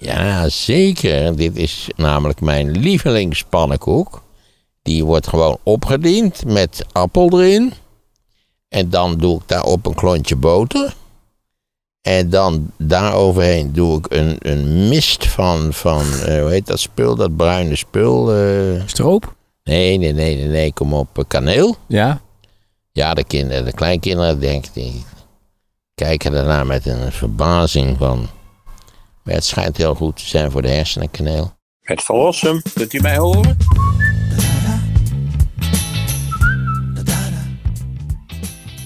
Ja, zeker. Dit is namelijk mijn lievelingspannenkoek. Die wordt gewoon opgediend met appel erin. En dan doe ik daarop een klontje boter. En dan daaroverheen doe ik een, een mist van, van uh, hoe heet dat spul, dat bruine spul. Uh... Stroop? Nee, nee, nee, nee, nee, kom op, uh, kaneel. Ja? Ja, de, kinderen, de kleinkinderen denken, die kijken daarna met een verbazing van... Maar het schijnt heel goed te zijn voor de hersenen, kaneel. Het verlossen, kunt u mij horen?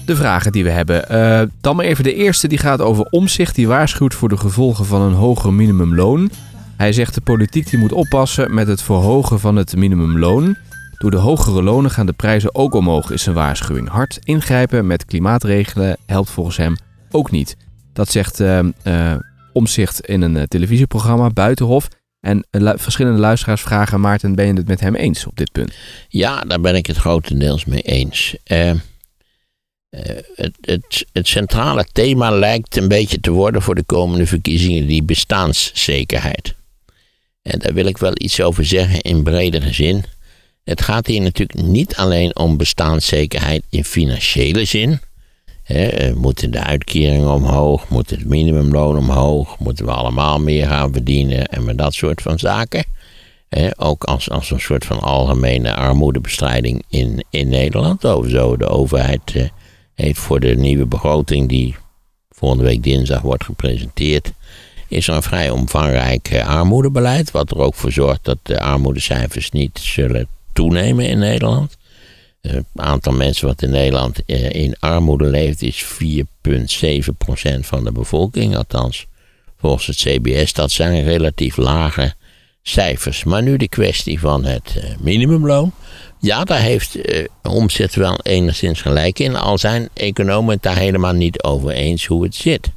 de vragen die we hebben. Uh, dan maar even de eerste, die gaat over omzicht. Die waarschuwt voor de gevolgen van een hoger minimumloon. Hij zegt de politiek die moet oppassen met het verhogen van het minimumloon. Door de hogere lonen gaan de prijzen ook omhoog, is een waarschuwing. Hard ingrijpen met klimaatregelen helpt volgens hem ook niet. Dat zegt uh, uh, Omzicht in een televisieprogramma, Buitenhof. En verschillende luisteraars vragen, Maarten, ben je het met hem eens op dit punt? Ja, daar ben ik het grotendeels mee eens. Uh, het, het, het, centrale thema lijkt een beetje te worden voor de komende verkiezingen die bestaanszekerheid. En daar wil ik wel iets over zeggen in bredere zin. Het gaat hier natuurlijk niet alleen om bestaanszekerheid in financiële zin. He, moeten de uitkeringen omhoog? Moet het minimumloon omhoog? Moeten we allemaal meer gaan verdienen? En met dat soort van zaken. ook als, als een soort van algemene armoedebestrijding in, in Nederland. Over zo de overheid eh, heeft voor de nieuwe begroting die volgende week dinsdag wordt gepresenteerd, is er een vrij omvangrijk eh, armoedebeleid, wat er ook voor zorgt dat de armoedecijfers niet zullen toenemen in Nederland. Het aantal mensen wat in Nederland eh, in armoede leeft is 4,7% van de bevolking, althans volgens het CBS. Dat zijn relatief lage cijfers. Maar nu de kwestie van het eh, minimumloon. Ja, daar heeft uh, Omzet wel enigszins gelijk in. Al zijn economen het daar helemaal niet over eens hoe het zit.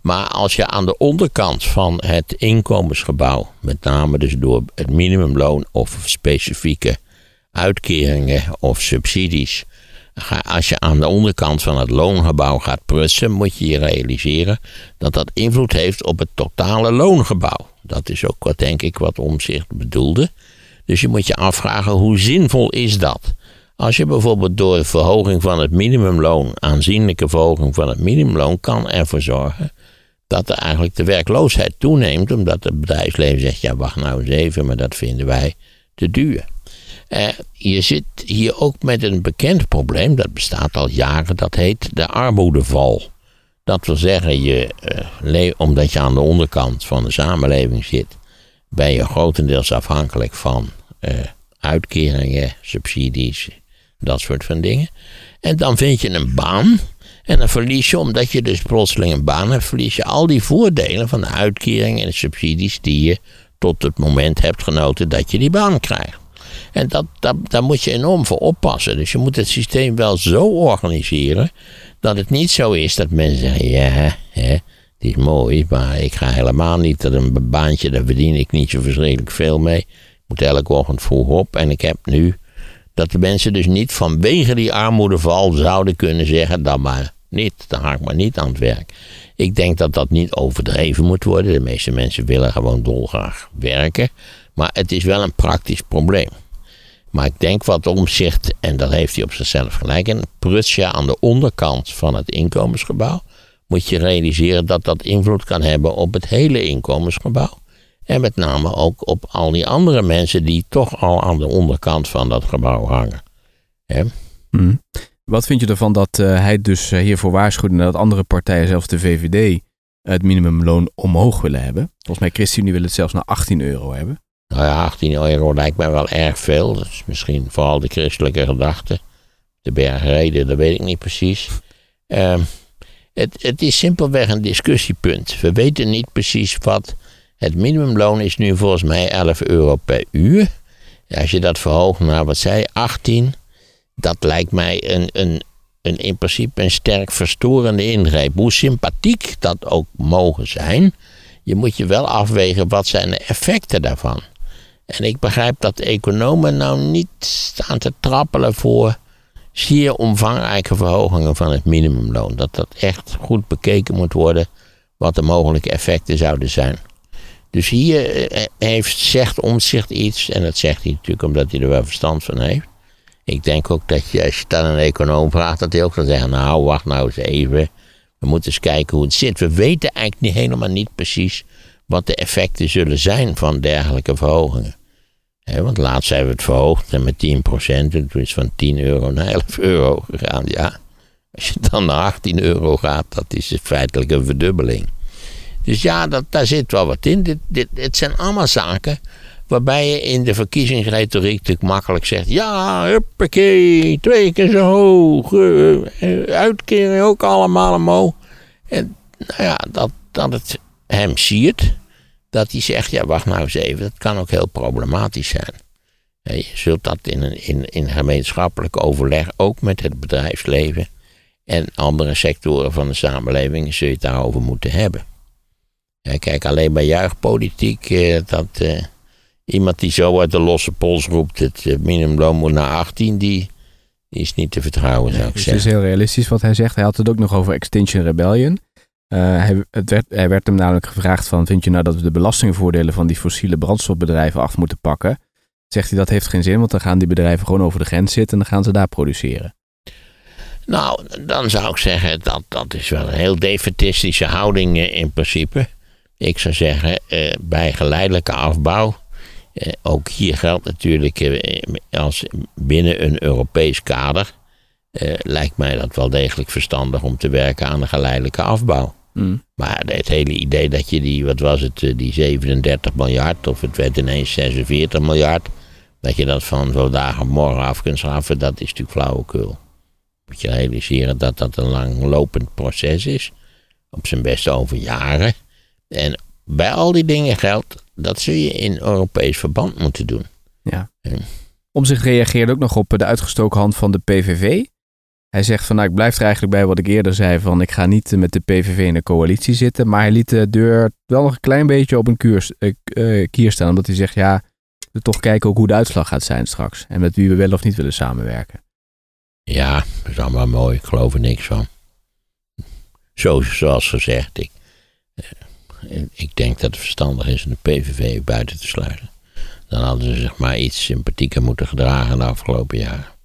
Maar als je aan de onderkant van het inkomensgebouw, met name dus door het minimumloon of specifieke uitkeringen of subsidies, als je aan de onderkant van het loongebouw gaat prutsen, moet je je realiseren dat dat invloed heeft op het totale loongebouw. Dat is ook wat denk ik wat Omzicht bedoelde. Dus je moet je afvragen hoe zinvol is dat? Als je bijvoorbeeld door verhoging van het minimumloon, aanzienlijke verhoging van het minimumloon, kan ervoor zorgen dat er eigenlijk de werkloosheid toeneemt, omdat het bedrijfsleven zegt: ja, wacht nou eens even, maar dat vinden wij te duur. Eh, je zit hier ook met een bekend probleem, dat bestaat al jaren, dat heet de armoedeval. Dat wil zeggen, je, eh, omdat je aan de onderkant van de samenleving zit, ben je grotendeels afhankelijk van uh, uitkeringen, subsidies, dat soort van dingen. En dan vind je een baan. En dan verlies je, omdat je dus plotseling een baan hebt, verlies je al die voordelen van de uitkeringen en subsidies die je tot het moment hebt genoten dat je die baan krijgt. En dat, dat, daar moet je enorm voor oppassen. Dus je moet het systeem wel zo organiseren dat het niet zo is dat mensen zeggen: ja, hè, het is mooi, maar ik ga helemaal niet dat een baantje, daar verdien ik niet zo verschrikkelijk veel mee. Ik moet elke ochtend vroeg op en ik heb nu dat de mensen dus niet vanwege die armoedeval zouden kunnen zeggen: dan maar niet, dan ga ik maar niet aan het werk. Ik denk dat dat niet overdreven moet worden. De meeste mensen willen gewoon dolgraag werken. Maar het is wel een praktisch probleem. Maar ik denk wat omzicht, en dat heeft hij op zichzelf gelijk in, pruts aan de onderkant van het inkomensgebouw moet je realiseren dat dat invloed kan hebben op het hele inkomensgebouw. En met name ook op al die andere mensen die toch al aan de onderkant van dat gebouw hangen. Hmm. Wat vind je ervan dat uh, hij dus uh, hiervoor waarschuwde dat andere partijen, zelfs de VVD, het minimumloon omhoog willen hebben? Volgens mij, ChristenUnie wil het zelfs naar 18 euro hebben. Nou ja, 18 euro lijkt mij wel erg veel. Dat is misschien vooral de christelijke gedachte. De bergreden, dat weet ik niet precies. Uh, het, het is simpelweg een discussiepunt. We weten niet precies wat. Het minimumloon is nu volgens mij 11 euro per uur. Als je dat verhoogt naar, wat zei 18, dat lijkt mij een, een, een, in principe een sterk verstorende ingreep. Hoe sympathiek dat ook mogen zijn, je moet je wel afwegen wat zijn de effecten daarvan. En ik begrijp dat economen nou niet staan te trappelen voor zeer omvangrijke verhogingen van het minimumloon. Dat dat echt goed bekeken moet worden wat de mogelijke effecten zouden zijn. Dus hier eh, heeft, zegt Omtzigt iets, en dat zegt hij natuurlijk omdat hij er wel verstand van heeft. Ik denk ook dat je, als je dan een econoom vraagt, dat hij ook zal zeggen, nou, wacht nou eens even. We moeten eens kijken hoe het zit. We weten eigenlijk niet, helemaal niet precies wat de effecten zullen zijn van dergelijke verhogingen. Want laatst hebben we het verhoogd met 10% en toen is van 10 euro naar 11 euro gegaan. Ja, als je dan naar 18 euro gaat, dat is feitelijk een verdubbeling. Dus ja, dat, daar zit wel wat in. Dit, dit, het zijn allemaal zaken waarbij je in de verkiezingsretoriek natuurlijk makkelijk zegt... ja, huppakee, twee keer zo hoog, uh, uitkering ook allemaal omhoog. En nou ja, dat, dat het hem siert, dat hij zegt... ja, wacht nou eens even, dat kan ook heel problematisch zijn. je zult dat in, een, in, in gemeenschappelijk overleg, ook met het bedrijfsleven... en andere sectoren van de samenleving, zul je het daarover moeten hebben. Kijk, alleen bij juichpolitiek, eh, dat eh, iemand die zo uit de losse pols roept, het eh, minimumloon moet naar 18, die, die is niet te vertrouwen, zou ik zeggen. Het is heel realistisch wat hij zegt. Hij had het ook nog over Extinction Rebellion. Hij, het werd, hij werd hem namelijk gevraagd van, vind je nou dat we de belastingvoordelen van die fossiele brandstofbedrijven af moeten pakken? Zegt hij dat heeft geen zin, want dan gaan die bedrijven gewoon over de grens zitten en dan gaan ze daar produceren. Nou, dan zou ik zeggen, dat, dat is wel een heel defetistische houding in principe. Ik zou zeggen, eh, bij geleidelijke afbouw. Eh, ook hier geldt natuurlijk eh, als binnen een Europees kader. Eh, lijkt mij dat wel degelijk verstandig om te werken aan een geleidelijke afbouw. Mm. Maar het hele idee dat je die, wat was het, eh, die 37 miljard, of het werd ineens 46 miljard. Dat je dat van vandaag op morgen af kunt schaffen, dat is natuurlijk flauwekul. Moet je realiseren dat dat een langlopend proces is. Op zijn best over jaren. En bij al die dingen geldt, dat zul je in Europees verband moeten doen. Ja. Ja. Om zich reageerde ook nog op de uitgestoken hand van de PVV. Hij zegt van nou ik blijf er eigenlijk bij wat ik eerder zei van ik ga niet met de PVV in een coalitie zitten. Maar hij liet de deur wel nog een klein beetje op een eh, eh, kier staan. Omdat hij zegt ja, we toch kijken ook hoe de uitslag gaat zijn straks. En met wie we wel of niet willen samenwerken. Ja, dat is allemaal mooi, ik geloof er niks van. Zo, zoals gezegd, ik, eh, ik denk dat het verstandig is om de PVV buiten te sluiten. Dan hadden ze zich maar iets sympathieker moeten gedragen de afgelopen jaren.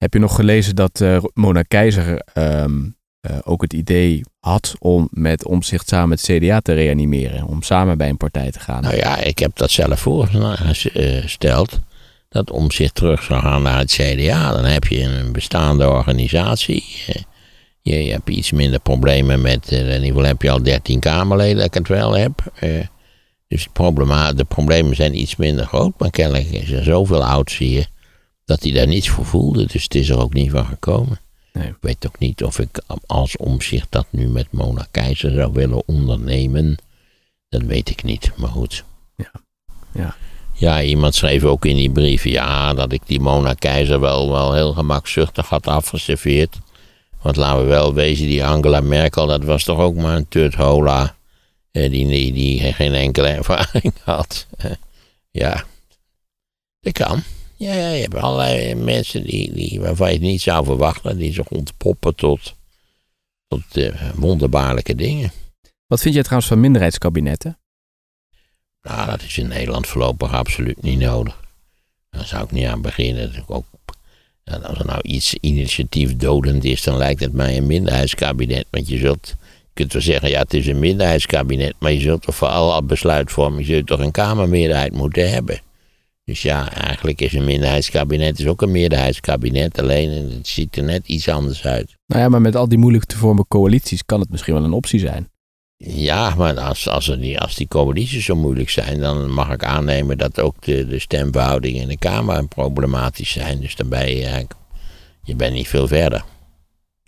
Heb je nog gelezen dat eh, Mona Keizer ehm, eh, ook het idee had om met omzicht samen met CDA te reanimeren? Om samen bij een partij te gaan? Nou ja, ik heb dat zelf voorgesteld. Dat omzicht terug zou gaan naar het CDA. Dan heb je een bestaande organisatie. Eh, Je, hebt iets minder problemen met. eh, In ieder geval heb je al 13 Kamerleden, dat ik het wel heb. Eh, Dus het de problemen zijn iets minder groot. Maar kennelijk is er zoveel oud, zie je. Dat hij daar niets voor voelde. Dus het is er ook niet van gekomen. Nee. Ik weet ook niet of ik als omzicht dat nu met Mona Keizer zou willen ondernemen. Dat weet ik niet, maar goed. Ja. Ja. Ja, iemand schreef ook in die brief, ja, dat ik die Mona Keizer wel, wel heel gemakzuchtig had afgeserveerd. Want laten we wel wezen, die Angela Merkel, dat was toch ook maar een tuthola. eh, Die, die, die geen enkele ervaring had. Ja, dat kan. Ja, ja, je hebt allerlei mensen die, die, waarvan je het niet zou verwachten, die zich ontpoppen tot, tot eh, wonderbaarlijke dingen. Wat vind jij trouwens van minderheidskabinetten? Nou, dat is in Nederland voorlopig absoluut niet nodig. Daar zou ik niet aan beginnen. Ook, als er nou iets initiatiefdodend is, dan lijkt het mij een minderheidskabinet. Want je zult, je kunt wel zeggen, ja, het is een minderheidskabinet, maar je zult toch voor alle besluitvorming toch een kamermeerderheid moeten hebben. Dus ja, eigenlijk is een minderheidskabinet is ook een meerderheidskabinet, alleen het ziet er net iets anders uit. Nou ja, maar met al die moeilijk te vormen coalities kan het misschien wel een optie zijn. Ja, maar als, als, er die, als die coalities zo moeilijk zijn, dan mag ik aannemen dat ook de, de stemverhoudingen in de Kamer problematisch zijn. Dus dan ben je eigenlijk, je bent niet veel verder.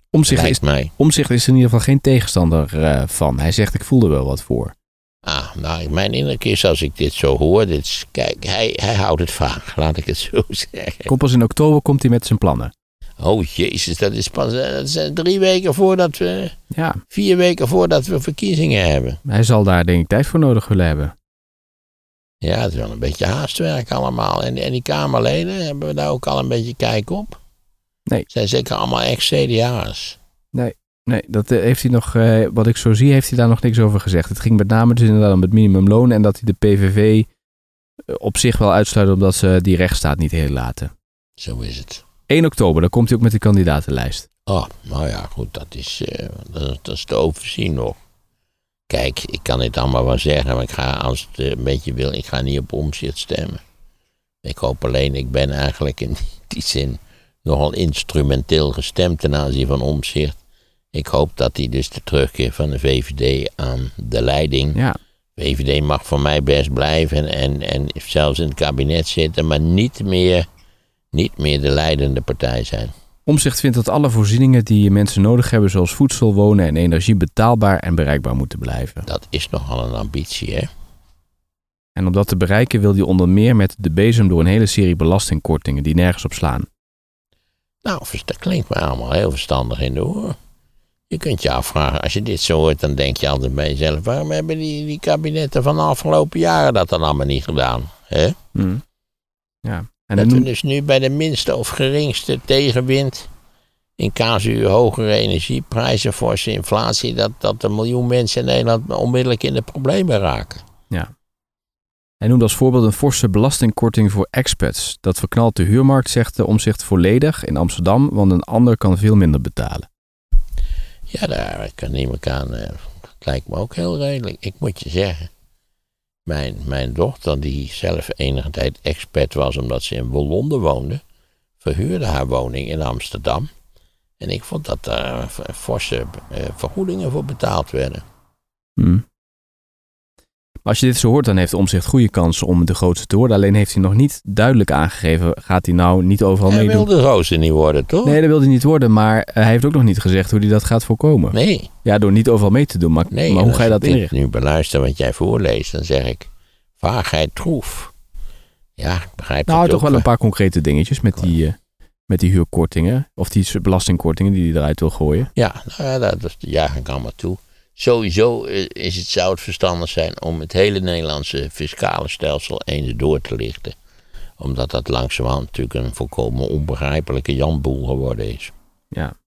Omzicht is, Lijkt mij. Omzicht is er in ieder geval geen tegenstander eh, van. Hij zegt ik voel er wel wat voor. Ah, nou, mijn indruk is als ik dit zo hoor, dit is, kijk, hij, hij houdt het vaag, laat ik het zo zeggen. Komt pas in oktober komt hij met zijn plannen. Oh jezus, dat is pas eh, dat is eh, drie weken voordat we, Ja, vier weken voordat we verkiezingen hebben. hij zal daar denk ik tijd voor nodig willen hebben. Ja, het is wel een beetje haastwerk allemaal. En, en die Kamerleden, hebben we daar ook al een beetje kijk op? Nee. Zijn zeker allemaal ex-CDA's. Nee. Nee, dat eh, heeft hij nog, eh, wat ik zo zie, heeft hij daar nog niks over gezegd. Het ging met name dus inderdaad om het minimumloon en dat hij de PVV eh, op zich wel uitsluit omdat ze die rechtsstaat niet heel laten. Zo is het. 1 oktober, dan komt hij ook met de kandidatenlijst. Oh, nou ja, goed, dat is, dat, dat is te overzien nog. Kijk, ik kan dit allemaal wel zeggen, maar ik ga, als het een beetje wil, ik ga niet op omzicht stemmen. Ik hoop alleen, ik ben eigenlijk in die zin nogal instrumenteel gestemd ten aanzien van omzicht. Ik hoop dat hij dus de terugkeer van de VVD aan de leiding. Ja, VVD mag voor mij best blijven en, en, zelfs in het kabinet zitten, maar niet meer, niet meer de leidende partij zijn. Omzicht vindt dat alle voorzieningen die mensen nodig hebben, zoals voedsel, wonen en energie, betaalbaar en bereikbaar moeten blijven. Dat is nogal een ambitie, hè? En om dat te bereiken wil hij onder meer met de bezem door een hele serie belastingkortingen die nergens op slaan. Nou, dat klinkt me allemaal heel verstandig in de oren. Je kunt je afvragen, als je dit zo hoort, dan denk je altijd bij jezelf: waarom hebben die, die kabinetten van de afgelopen jaren dat dan allemaal niet gedaan? Hè? Hm. Ja. En dat we dus nu bij de minste of geringste tegenwind, in casu hogere energieprijzen, forse inflatie, dat, dat een miljoen mensen in Nederland onmiddellijk in de problemen raken. Hij noemde als voorbeeld een forse belastingkorting voor expats. Dat verknalt de huurmarkt, zegt de omzicht volledig in Amsterdam, want een ander kan veel minder betalen. Ja, daar kan niemand aan. eh, Dat lijkt me ook heel redelijk. Ik moet je zeggen. Mijn, mijn dochter, die zelf enige tijd expert was omdat ze in Londen woonde, verhuurde haar woning in Amsterdam. En ik vond dat daar forse eh, vergoedingen voor betaald werden. Hm. Als je dit zo hoort, dan heeft de omzicht goede kansen om de grootste te worden. Alleen heeft hij nog niet duidelijk aangegeven, gaat hij nou niet overal Hij meedoen? wil de roze niet worden, toch? Nee, dat wil hij niet worden, maar eh, hij heeft ook nog niet gezegd hoe hij dat gaat voorkomen. Nee, Ja, door niet overal mee te doen, maar, nee. maar en hoe ga je als dat ik inrichten? nu beluister wat jij voorleest, dan zeg ik, vaagheid troef. Ja, ik begrijp Nou, het toch ook wel een paar concrete dingetjes met die, eh, met die huurkortingen. Of die belastingkortingen die hij eruit wil gooien. Ja, nou ja, dat, dat juich ik allemaal toe. Sowieso is het, zou het verstandig zijn om het hele Nederlandse fiscale stelsel eens door te lichten. Omdat dat langzamerhand natuurlijk een volkomen onbegrijpelijke janboel geworden is. Ja.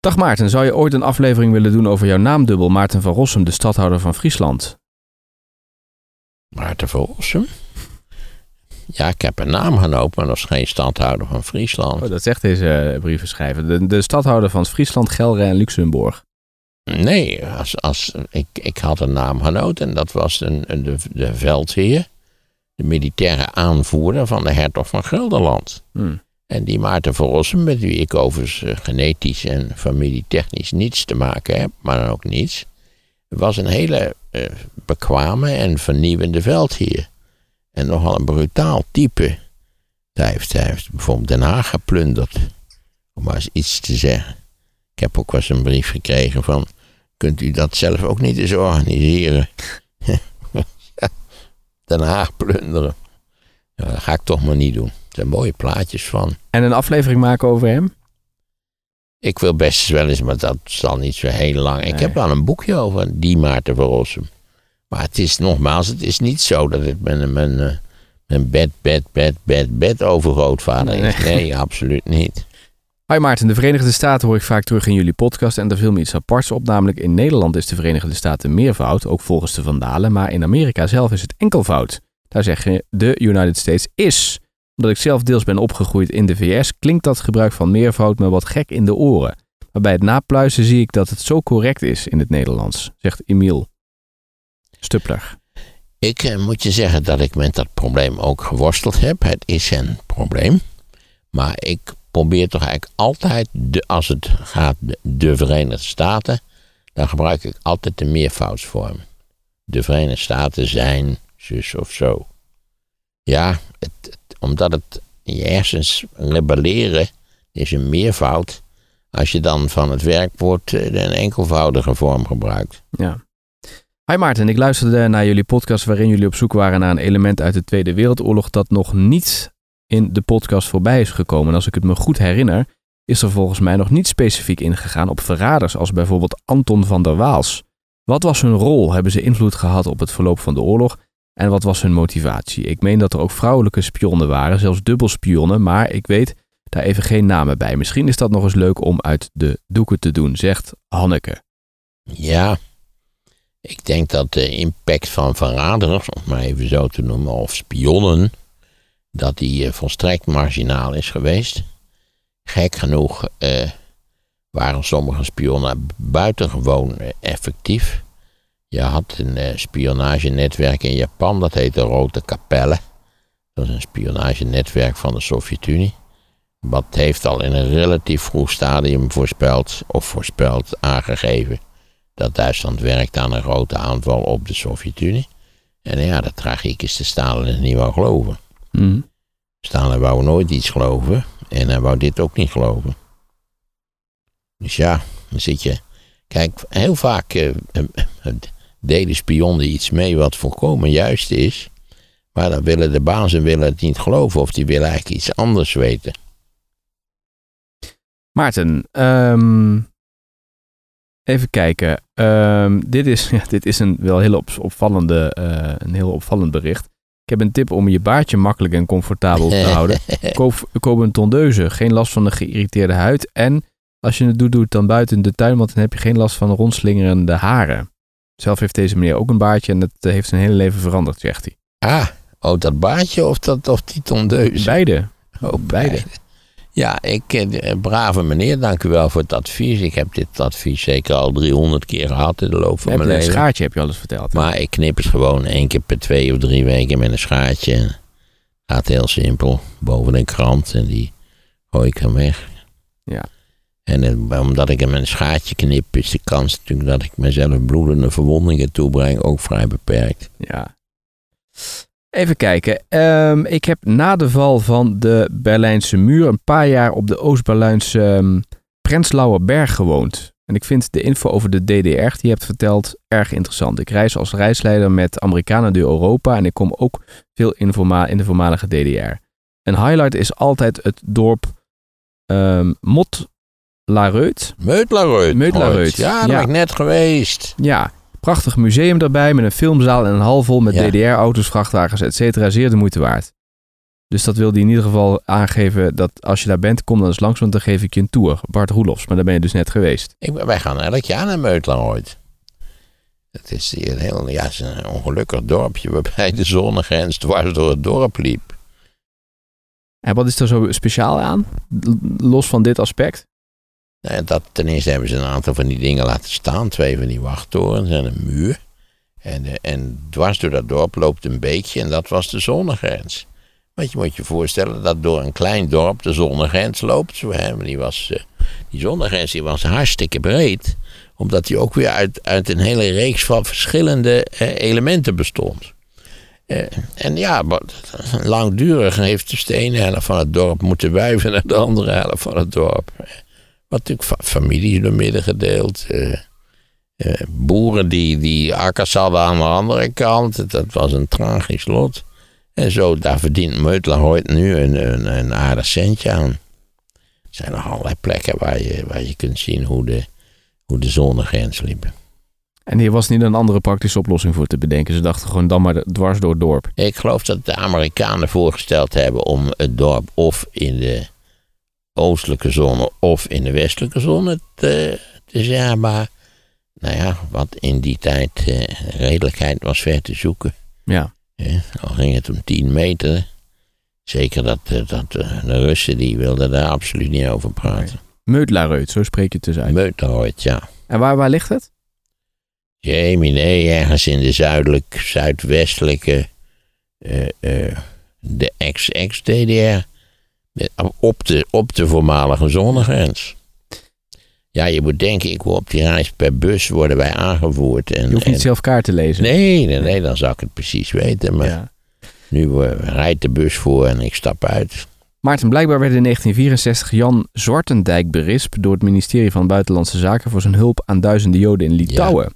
Dag Maarten, zou je ooit een aflevering willen doen over jouw naamdubbel Maarten van Rossum, de stadhouder van Friesland? Maarten van Rossum? Ja, ik heb een naamgenoot, maar dat is geen stadhouder van Friesland. Oh, dat zegt deze eh, brievenschrijver. De, de stadhouder van Friesland, Gelre en Luxemburg. Nee, als, als, ik, ik had een naamgenoot en dat was een, de, de veldheer. De militaire aanvoerder van de hertog van Gelderland. Hm. En die Maarten van Rossum, met wie ik overigens eh, genetisch en familietechnisch niets te maken heb, maar dan ook niets, was een hele eh, bekwame en vernieuwende veldheer. En nogal een brutaal type. Hij heeft, hij heeft bijvoorbeeld Den Haag geplunderd. Om maar eens iets te zeggen. Ik heb ook wel eens een brief gekregen van, kunt u dat zelf ook niet eens organiseren? Den Haag plunderen. Ja, dat ga ik toch maar niet doen. Er zijn mooie plaatjes van. En een aflevering maken over hem? Ik wil best wel eens, maar dat zal niet zo heel lang. Ik heb wel een boekje over die Maarten van Rossum. Maar het is nogmaals, het is niet zo dat het mijn, mijn, mijn bed, bed, bed, bed, bed overgrootvader Nee. is. Nee, absoluut niet. Hoi Maarten, de Verenigde Staten hoor ik vaak terug in jullie podcast en daar viel me iets aparts op. Namelijk in Nederland is de Verenigde Staten meervoud, ook volgens de Vandalen. Maar in Amerika zelf is het enkelvoud. Daar zeg je de United States is. Omdat ik zelf deels ben opgegroeid in de VS, klinkt dat gebruik van meervoud me wat gek in de oren. Maar bij het napluizen zie ik dat het zo correct is in het Nederlands, zegt Emiel Stuppler. Ik eh, moet je zeggen dat ik met dat probleem ook geworsteld heb. Het is een probleem. Maar ik probeer toch eigenlijk altijd, de, als het gaat de, de Verenigde Staten, dan gebruik ik altijd de meervoudsvorm. De Verenigde Staten zijn zus of zo. Ja, het, het- omdat het je hersens rebelleren is een meervoud. Als je dan van het werkwoord eh, een enkelvoudige vorm gebruikt. Ja. Hi Maarten, ik luisterde naar jullie podcast waarin jullie op zoek waren naar een element uit de Tweede Wereldoorlog dat nog niet in de podcast voorbij is gekomen. En als ik het me goed herinner, is er volgens mij nog niet specifiek ingegaan op verraders als bijvoorbeeld Anton van der Waals. Wat was hun rol? Hebben ze invloed gehad op het verloop van de oorlog? En wat was hun motivatie? Ik meen dat er ook vrouwelijke spionnen waren, zelfs dubbelspionnen, maar ik weet daar even geen namen bij. Misschien is dat nog eens leuk om uit de doeken te doen, zegt Hanneke. Ja, ik denk dat de impact van verraders, om maar even zo te noemen, of spionnen, dat die eh, volstrekt marginaal is geweest. Gek genoeg eh, waren sommige spionnen buitengewoon eh, effectief. Je had een spionagenetwerk in Japan, dat heette Rote Kapelle. Dat is een spionagenetwerk van de Sovjet-Unie. Wat heeft al in een relatief vroeg stadium voorspeld, of voorspeld aangegeven, dat Duitsland werkt aan een grote aanval op de Sovjet-Unie. En ja, de tragiek is de Stalin niet wou geloven. Mhm. Stalin wou nooit iets geloven en hij wou dit ook niet geloven. Dus ja, dan zit je. Kijk, heel vaak eh, eh, eh, delen spionnen iets mee wat volkomen juist is. Maar dan willen de bazen willen het niet geloven of die willen eigenlijk iets anders weten. Maarten, ehm, even kijken. Ehm, dit, is, ja, dit is een wel heel op- opvallende, een heel opvallend bericht. Ik heb een tip om je baardje makkelijk en comfortabel te houden. Koop, koop een tondeuze, geen last van de geïrriteerde huid. En als je het doet, doe het dan buiten de tuin, want dan heb je geen last van rondslingerende haren. Zelf heeft deze meneer ook een baardje en dat eh, heeft zijn hele leven veranderd, zegt hij. Ah, oh, dat baardje of, dat, of die tondeus? Beide. Oh, beide. Ja, ik, eh, brave meneer, dank u wel voor het advies. Ik heb dit advies zeker al 300 keer gehad in de loop van Heb mijn je een leven. schaartje, heb je al eens verteld. Maar ik knip het gewoon één keer per twee of drie weken met een schaartje. Gaat heel simpel. Boven een krant en die gooi ik hem weg. Ja. En eh, omdat ik hem met een schaartje knip, is de kans natuurlijk dat ik mezelf bloedende verwondingen toebreng ook vrij beperkt. Ja. Even kijken. Ehm, ik heb na de val van de Berlijnse muur een paar jaar op de Oost-Berlijnse ehm, Prenzlauer Berg gewoond. En ik vind de info over de DDR die je hebt verteld erg interessant. Ik reis als reisleider met Amerikanen door Europa en ik kom ook veel in, in de voormalige DDR. Een highlight is altijd het dorp ehm Mot Ja, daar ja. ben ik net geweest. Ja, prachtig museum erbij met een filmzaal en een hal vol met Ja. DDR-auto's, vrachtwagens, et cetera. Zeer de moeite waard. Dus dat wilde hij in ieder geval aangeven dat als je daar bent, kom dan eens langs, want dan geef ik je een tour. Bart Roelofs, maar daar ben je dus net geweest. Ik, wij gaan elk jaar naar Meutlareut. Het is hier een heel ja, het is een ongelukkig dorpje waarbij de zonnegrens dwars door het dorp liep. En wat is er zo speciaal aan? Los van dit aspect? Nou ten eerste hebben ze een aantal van die dingen laten staan. Twee van die wachttorens en een muur. En, eh, en dwars door dat dorp loopt een beekje en dat was de zonnegrens. Want je moet je voorstellen dat door een klein dorp de zonnegrens loopt. Die, was, eh, die zonnegrens die was hartstikke breed. Omdat die ook weer uit, uit een hele reeks van verschillende eh, elementen bestond. En ja, langdurig heeft de ene helft van het dorp moeten wuiven naar de andere helft van het dorp. Wat natuurlijk fa- families door midden gedeeld. eh, eh, boeren die, die akkers hadden aan de andere kant. Dat was een tragisch lot. En zo, daar verdient Meutlerhout nu een, een, een aardig centje aan. Er zijn nog allerlei plekken waar je, waar je kunt zien hoe de, hoe de zonnegrens liep. En hier was niet een andere praktische oplossing voor te bedenken. Ze dachten gewoon dan maar dwars door het dorp. Ik geloof dat de Amerikanen voorgesteld hebben om het dorp of in de oostelijke zone of in de westelijke zone te, te zeggen. Maar nou ja, wat in die tijd eh, redelijkheid was ver te zoeken. Ja. al ging het om 10 meter. Zeker dat, eh, dat eh, de Russen die wilden daar absoluut niet over praten. Meutlareut, zo spreek je het dus uit. Ja. En waar, waar ligt het? Jamie, nee, ergens in de zuidelijk, zuidwestelijke, de ex-ex-DDR, op de, op de voormalige zonnegrens. Ja, je moet denken, ik word op die reis per bus worden wij aangevoerd. En, Je hoeft niet en- zelf kaart te lezen. nee, nee, nee, dan zou ik het precies weten. Maar Ja. nu eh, rijdt de bus voor en ik stap uit. Maarten, blijkbaar werd in 1964 Jan Zwartendijk berispt door het ministerie van Buitenlandse Zaken voor zijn hulp aan duizenden Joden in Litouwen.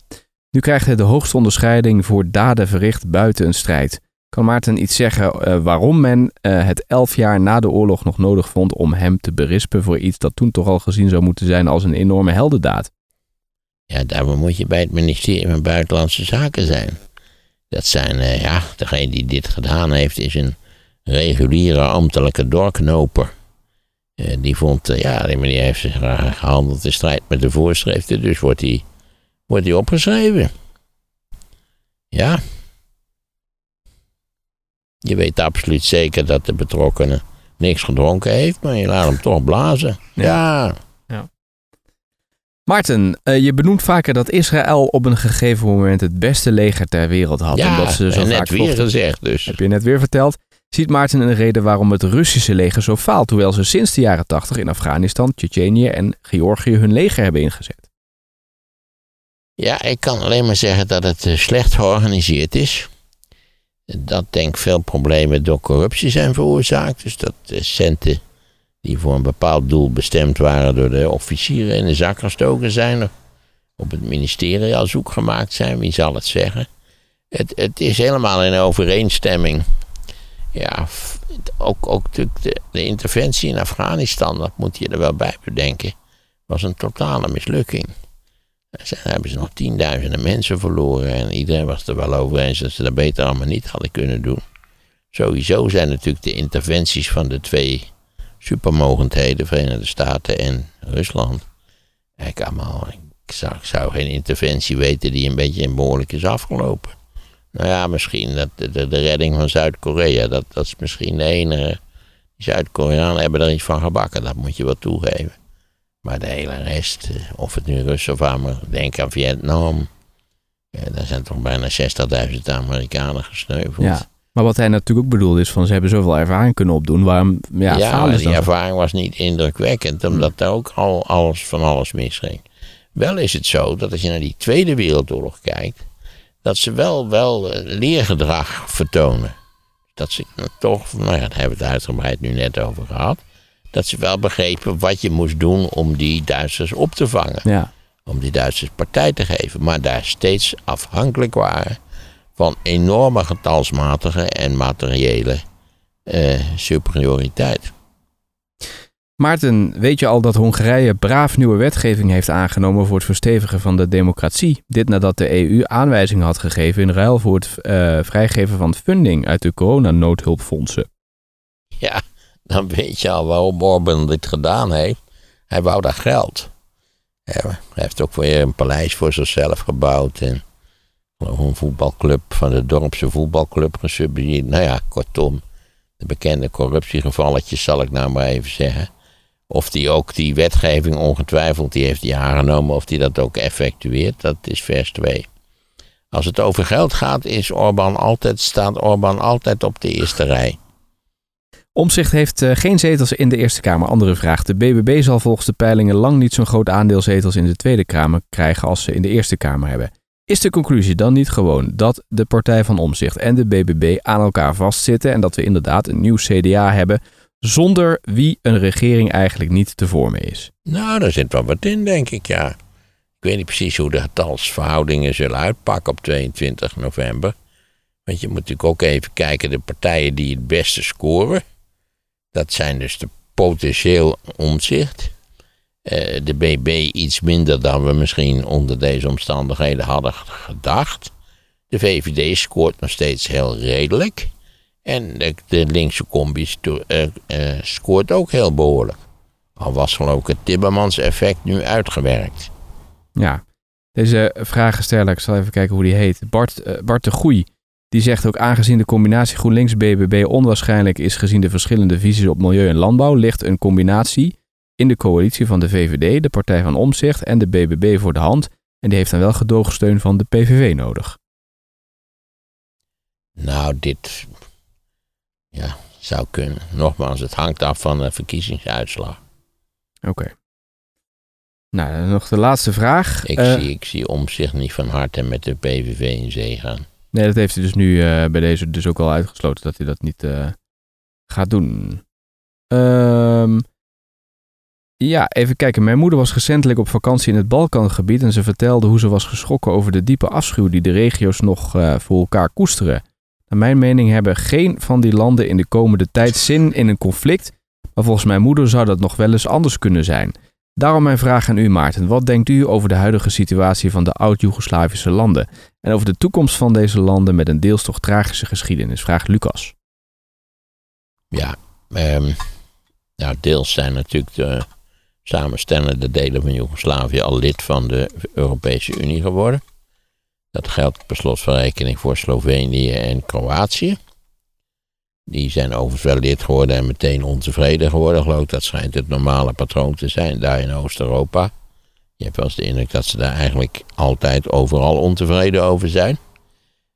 Nu krijgt hij de hoogste onderscheiding voor daden verricht buiten een strijd. Kan Maarten iets zeggen eh, waarom men eh, het elf jaar na de oorlog nog nodig vond om hem te berispen voor iets dat toen toch al gezien zou moeten zijn als een enorme heldendaad? Ja, daarvoor moet je bij het ministerie van Buitenlandse Zaken zijn. Dat zijn, eh, ja, degene die dit gedaan heeft is een reguliere ambtelijke doorknoper. Die vond, ja, die meneer heeft gehandeld in strijd met de voorschriften, dus wordt hij wordt hij opgeschreven. Ja. Je weet absoluut zeker dat de betrokkenen niks gedronken heeft, maar je laat hem toch blazen. Ja. Maarten, eh, je benoemt vaker dat Israël op een gegeven moment het beste leger ter wereld had. Ja, omdat ze zo en net vaak weer vochten. gezegd dus. Heb je net weer verteld. Ziet Maarten een reden waarom het Russische leger zo faalt, hoewel ze sinds de jaren 80 in Afghanistan, Tsjetsjenië en Georgië hun leger hebben ingezet? Ja, ik kan alleen maar zeggen dat het eh, slecht georganiseerd is. Dat denk ik veel problemen door corruptie zijn veroorzaakt. Dus dat eh, centen die voor een bepaald doel bestemd waren door de officieren in de zak gestoken zijn. Of op het ministerie al zoek gemaakt zijn, wie zal het zeggen. Het, het is helemaal in overeenstemming. Ja, ook, ook de, de interventie in Afghanistan, dat moet je er wel bij bedenken, was een totale mislukking. Zijn- hebben ze nog tienduizenden mensen verloren. En iedereen was er wel over eens dat ze dat beter allemaal niet hadden kunnen doen. Sowieso zijn natuurlijk de interventies van de twee supermogendheden, Verenigde Staten en Rusland. Ik, allemaal, ik, zou, geen interventie weten die een beetje behoorlijk is afgelopen. Nou ja, misschien dat de, redding van Zuid-Korea, dat, dat is misschien de enige. Zuid-Koreanen hebben er iets van gebakken, dat moet je wel toegeven. Maar de hele rest, eh, of het nu Russen of Amerikanen, denk aan Vietnam. Ja, daar zijn toch bijna 60.000 Amerikanen gesneuveld. Ja. Maar wat hij natuurlijk ook bedoelde is van ze hebben zoveel ervaring kunnen opdoen. Waarom ja, die dan? ervaring was niet indrukwekkend, omdat daar ook al alles van alles misging. Wel is het zo dat als je naar die Tweede Wereldoorlog kijkt, dat ze wel, wel eh, leergedrag vertonen. Dat ze toch, nou ja, daar hebben we het uitgebreid nu net over gehad, dat ze wel begrepen wat je moest doen om die Duitsers op te vangen. Ja. Om die Duitsers partij te geven, maar daar steeds afhankelijk waren van enorme getalsmatige en materiële eh, superioriteit. Maarten, weet je al dat Hongarije braaf nieuwe wetgeving heeft aangenomen voor het verstevigen van de democratie? Dit nadat de EU aanwijzingen had gegeven in ruil voor het eh, vrijgeven van funding uit de coronanoodhulpfondsen. Ja, dan weet je al waarom Orban dit gedaan heeft. Hij wou daar geld. Hij heeft ook weer een paleis voor zichzelf gebouwd. En een voetbalclub van de dorpse voetbalclub gesubsidieerd. Nou ja, kortom, de bekende corruptiegevalletjes zal ik nou maar even zeggen. Of die ook die wetgeving ongetwijfeld, die heeft die aangenomen, of die dat ook effectueert, dat is vers 2. Als het over geld gaat, is Orban altijd, staat Orban altijd op de eerste rij. Omzicht heeft eh, geen zetels in de Eerste Kamer. Andere vraag. De BBB zal volgens de peilingen lang niet zo'n groot aandeel zetels in de Tweede Kamer krijgen als ze in de Eerste Kamer hebben. Is de conclusie dan niet gewoon dat de Partij van Omzicht en de BBB aan elkaar vastzitten en dat we inderdaad een nieuw CDA hebben zonder wie een regering eigenlijk niet te vormen is? Nou, daar zit wel wat in, denk ik, ja. Ik weet niet precies hoe de getalsverhoudingen zullen uitpakken op 22 november. Want je moet natuurlijk ook even kijken, de partijen die het beste scoren. Dat zijn dus de potentieel omzicht. Eh, de BB iets minder dan we misschien onder deze omstandigheden hadden gedacht. De VVD scoort nog steeds heel redelijk. En de, de linkse combi eh, eh, scoort ook heel behoorlijk. Al was geloof ik het Timmermans-effect nu uitgewerkt. Ja, deze vragensteller, ik zal even kijken hoe die heet. Bart, Bart de Goei. Die zegt ook aangezien de combinatie GroenLinks-BBB onwaarschijnlijk is gezien de verschillende visies op milieu en landbouw, ligt een combinatie in de coalitie van de VVD, de Partij van Omzicht en de BBB voor de hand. En die heeft dan wel gedoogsteun van de PVV nodig. Nou, dit ja, zou kunnen. Nogmaals, het hangt af van de verkiezingsuitslag. Oké. Nou, dan nog de laatste vraag. Ik, Eh, zie, ik zie om zich niet van harte met de PVV in zee gaan. Nee, dat heeft hij dus nu eh, bij deze dus ook al uitgesloten dat hij dat niet eh, gaat doen. Ehm, ja, even kijken. Mijn moeder was recentelijk op vakantie in het Balkangebied en ze vertelde hoe ze was geschrokken over de diepe afschuw die de regio's nog eh, voor elkaar koesteren. Naar mijn mening hebben geen van die landen in de komende tijd zin in een conflict, maar volgens mijn moeder zou dat nog wel eens anders kunnen zijn. Daarom mijn vraag aan u, Maarten. Wat denkt u over de huidige situatie van de oud-Joegoslavische landen? En over de toekomst van deze landen met een deels toch tragische geschiedenis, vraagt Lucas. Ja, Nou, deels zijn natuurlijk de samenstellende delen van Joegoslavië al lid van de Europese Unie geworden. Dat geldt per slot van rekening voor Slovenië en Kroatië. Die zijn overigens wel lid geworden en meteen ontevreden geworden, geloof ik. Dat schijnt het normale patroon te zijn daar in Oost-Europa. Je hebt wel eens de indruk dat ze daar eigenlijk altijd overal ontevreden over zijn.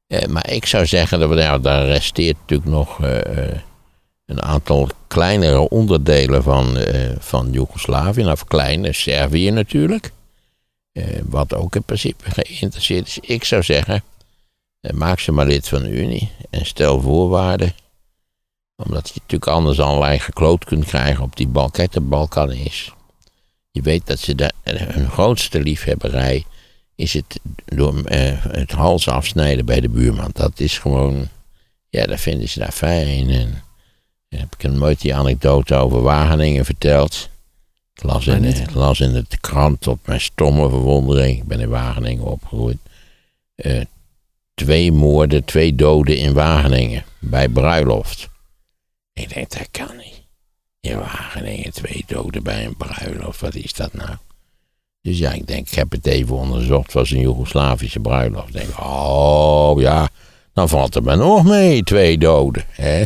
Eh, maar ik zou zeggen, dat we, daar resteert natuurlijk nog eh, eh, een aantal kleinere onderdelen van, eh, van Joegoslavië. Nou, kleine, Servië natuurlijk. Wat ook in principe geïnteresseerd is. Ik zou zeggen, maak ze maar lid van de Unie en stel voorwaarden. Omdat je natuurlijk anders allerlei gekloot kunt krijgen op die Balkan. De Balkan is. Je weet dat ze de, hun grootste liefhebberij is het door eh, het hals afsnijden bij de buurman. Dat is gewoon, ja, dat vinden ze daar fijn. En heb ik een nooit die anekdote over Wageningen verteld. Ik las in, ik las in de krant tot mijn stomme verwondering. Ik ben in Wageningen opgegroeid. Eh, twee moorden, twee doden in Wageningen. Bij bruiloft. Ik denk, dat kan niet. In Wageningen twee doden bij een bruiloft. Wat is dat nou? Dus ja, ik denk, ik heb het even onderzocht. Het was een Joegoslavische bruiloft. Ik denk, oh ja, dan valt er maar nog mee, twee doden. Hè?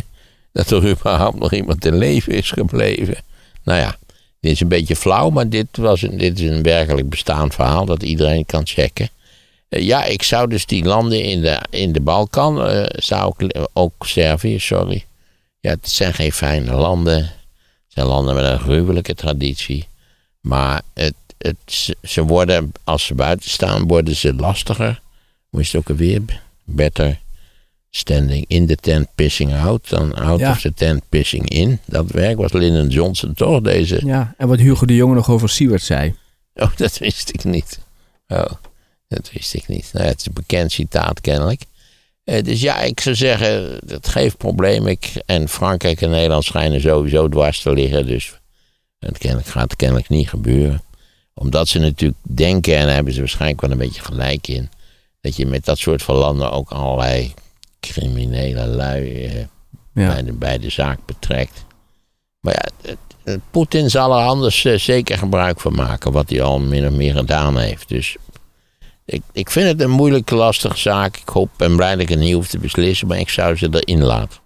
Dat er überhaupt nog iemand in leven is gebleven. Nou ja, dit is een beetje flauw, maar dit, was een, dit is een werkelijk bestaand verhaal dat iedereen kan checken. Eh, ja, ik zou dus die landen in de, in de Balkan, eh, zou ik, ook Servië, sorry. Ja, het zijn geen fijne landen. Zijn landen met een gruwelijke traditie. Maar het, het, ze- ze worden, als ze buiten staan, worden ze lastiger. Hoe is het ook alweer? Better standing in the tent, pissing out. Dan out Ja. of the tent, pissing in. Dat werk was Lyndon Johnson toch, deze... Ja, en wat Hugo de Jonge nog over Siewert zei. Oh, dat wist ik niet. Oh, dat wist ik niet. Nou, het is een bekend citaat kennelijk. Eh, dus ja, ik zou zeggen, dat geeft problemen. Ik, en Frankrijk en Nederland schijnen sowieso dwars te liggen. Dus kennelijk, gaat kennelijk niet gebeuren. Omdat ze natuurlijk denken, en daar hebben ze waarschijnlijk wel een beetje gelijk in... dat je met dat soort van landen ook allerlei criminele lui eh, Ja. bij, de, bij de zaak betrekt. Maar ja, Poetin zal er anders eh, zeker gebruik van maken, wat hij al min of meer gedaan heeft. Dus ik, ik vind het een moeilijke, lastige zaak. Ik hoop en blij dat ik het niet hoef te beslissen, maar ik zou ze erin laten.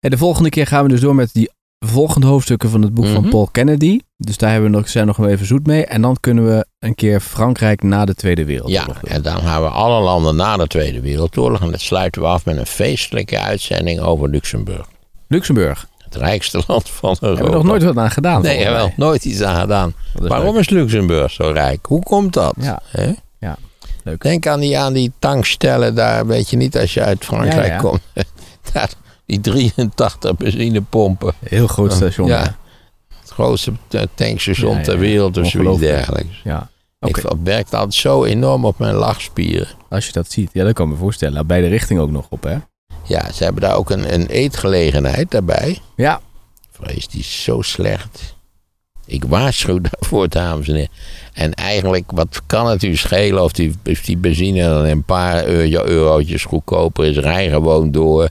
En de volgende keer gaan we dus door met die volgende hoofdstukken van het boek van Mhm. Paul Kennedy. Dus daar hebben we nog, zijn we nog wel even zoet mee. En dan kunnen we een keer Frankrijk na de Tweede Ja, Wereldoorlog doen. en dan gaan we alle landen na de Tweede Wereldoorlog. En dat sluiten we af met een feestelijke uitzending over Luxemburg. Luxemburg. Het rijkste land van Europa. Hebben we nog nooit wat aan gedaan. Nee, mij. nooit iets aan gedaan. Is Waarom leuk. is Luxemburg zo rijk? Hoe komt dat? Ja. Ja, leuk. Denk aan die, aan die tankstellen daar, weet je niet, als je uit Frankrijk Ja, ja. komt. Daar, die 83 benzinepompen. Heel groot station. Ja. Ja. Het grootste eh, tankstation ter wereld of zoiets dergelijks. ja. Ik werkt altijd zo enorm op mijn lachspieren. als je dat ziet. Ja, dat kan ik me voorstellen. Nou, Beide richtingen ook nog op, hè? Ja, ze hebben daar ook een, een eetgelegenheid daarbij. Ja. Vrees, die is zo slecht. Ik waarschuw daarvoor, dames en heren. En eigenlijk, wat kan het u schelen of die, of die benzine dan een paar euro, eurotjes goedkoper is? Rij gewoon door.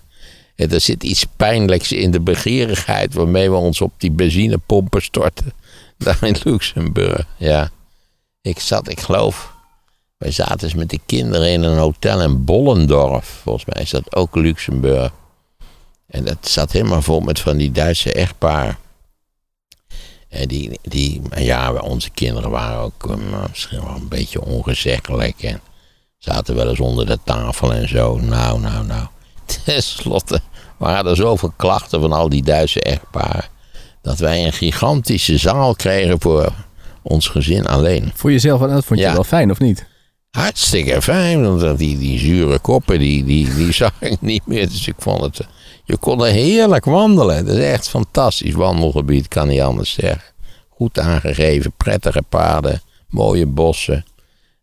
En er zit iets pijnlijks in de begeerigheid waarmee we ons op die benzinepompen storten. Daar in Luxemburg, ja. Ik zat, ik geloof, wij zaten eens met de kinderen in een hotel in Bollendorf. Volgens mij is dat ook Luxemburg. En dat zat helemaal vol met van die Duitse echtpaar. En die, die ja, onze kinderen waren ook eh, misschien wel een beetje ongezeggelijk. En zaten wel eens onder de tafel en zo. Nou, nou, nou. Ten slotte waren er zoveel klachten van al die Duitse echtparen. Dat wij een gigantische zaal kregen voor ons gezin alleen. Voor jezelf, en dat vond je Ja. wel fijn, of niet? Hartstikke fijn, want die, die zure koppen, die, die, die zag ik niet meer. Dus ik vond het, je kon er heerlijk wandelen. Het is echt fantastisch wandelgebied, kan niet anders zeggen. Goed aangegeven, prettige paden, mooie bossen.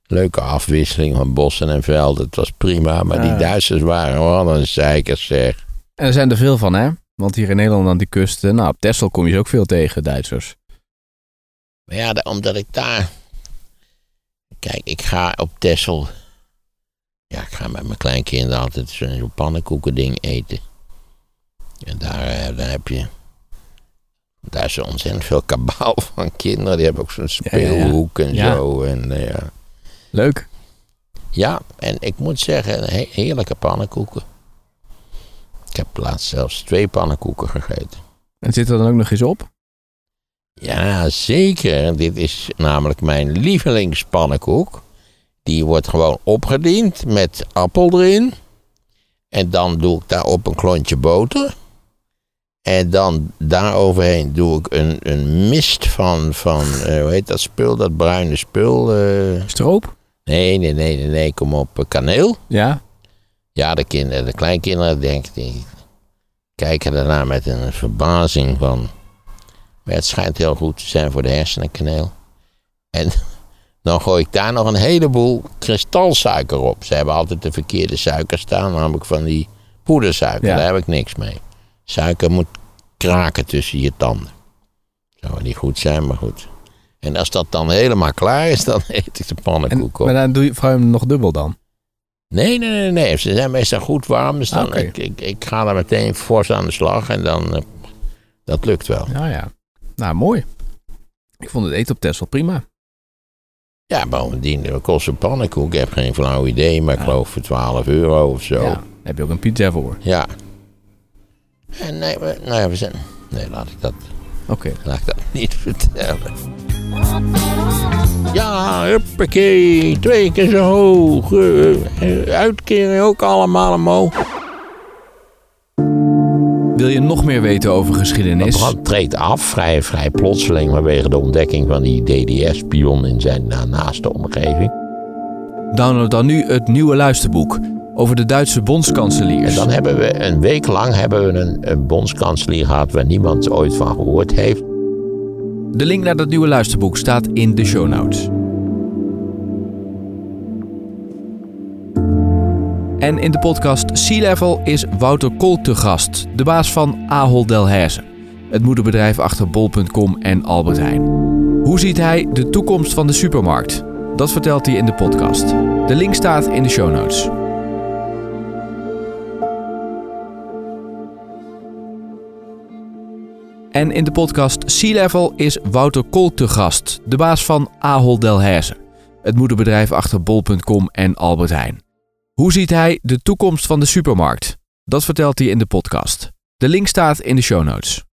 Leuke afwisseling van bossen en velden. Het was prima, maar die. Duitsers waren wat een zeikers zeg. En er zijn er veel van, hè? Want hier in Nederland aan die kust, nou, op Texel kom je ze ook veel tegen, Duitsers. Maar ja, da- omdat ik daar... Kijk, ik ga op Texel... Ja, ik ga met mijn kleinkinderen altijd zo'n zo'n pannenkoekending eten. En daar, eh, daar heb je Daar is ontzettend veel kabaal van kinderen. Die hebben ook zo'n speelhoek en Ja. zo. En, eh, ja. Leuk. ja, en ik moet zeggen, he- heerlijke pannenkoeken. Ik heb laatst zelfs twee pannenkoeken gegeten. En zit er dan ook nog eens op? Ja, zeker. Dit is namelijk mijn lievelingspannenkoek. Die wordt gewoon opgediend met appel erin. En dan doe ik daarop een klontje boter. En dan daaroverheen doe ik een, een mist van, van eh, hoe heet dat spul, dat bruine spul. eh, Stroop? nee, nee, nee, nee, nee, kom op, eh, kaneel. Ja. Ja, de, kinderen, de kleinkinderen denken, die kijken daarna met een verbazing van... Maar het schijnt heel goed te zijn voor de hersenenkaneel. En dan gooi ik daar nog een heleboel kristalsuiker op. Ze hebben altijd de verkeerde suiker staan, namelijk van die poedersuiker. Ja. Daar heb ik niks mee. Suiker moet kraken tussen je tanden. Zou niet goed zijn, maar goed. En als dat dan helemaal klaar is, dan eet ik de En, pannenkoek op. maar dan doe je, vrouw hem nog dubbel dan? Nee, nee, nee, nee. Ze zijn meestal goed warm. Dus dan, ik, ik, ik ga er meteen fors aan de slag en dan. eh, dat lukt wel. Ja, ja. Nou, mooi. Ik vond het eten op Texel prima. Ja, bovendien, kost een pannenkoek? Ik heb geen flauw idee, maar ik Ja. geloof voor 12 euro of zo. Ja. Ja. Daar heb je ook een pizza voor. En nee, we, nou ja, we zijn. Nee, laat ik dat, Oké. laat ik dat niet vertellen. Ja, huppakee. Twee keer zo hoog. eh, eh, uitkering ook allemaal omhoog. Wil je nog meer weten over De geschiedenis? brand treedt af, vrij, vrij plotseling, vanwege de ontdekking van die DDS-spion in zijn na- naaste omgeving. Download dan nu het nieuwe luisterboek over de Duitse En bondskanseliers. dan hebben we een week lang hebben we een, een bondskanselier gehad waar niemand ooit van gehoord heeft. De link naar dat nieuwe luisterboek staat in de show notes. En in de podcast Sea Level is Wouter Kool te gast, de baas van Ahold Delhaize, het moederbedrijf achter bol.com en Albert Heijn. Hoe ziet hij de toekomst van de supermarkt? Dat vertelt hij in de podcast. De link staat in de show notes. En in de podcast Sea Level is Wouter Kool te gast, de baas van Ahold Delhaize, het moederbedrijf achter bol.com en Albert Heijn. Hoe ziet hij de toekomst van de supermarkt? Dat vertelt hij in de podcast. De link staat in de show notes.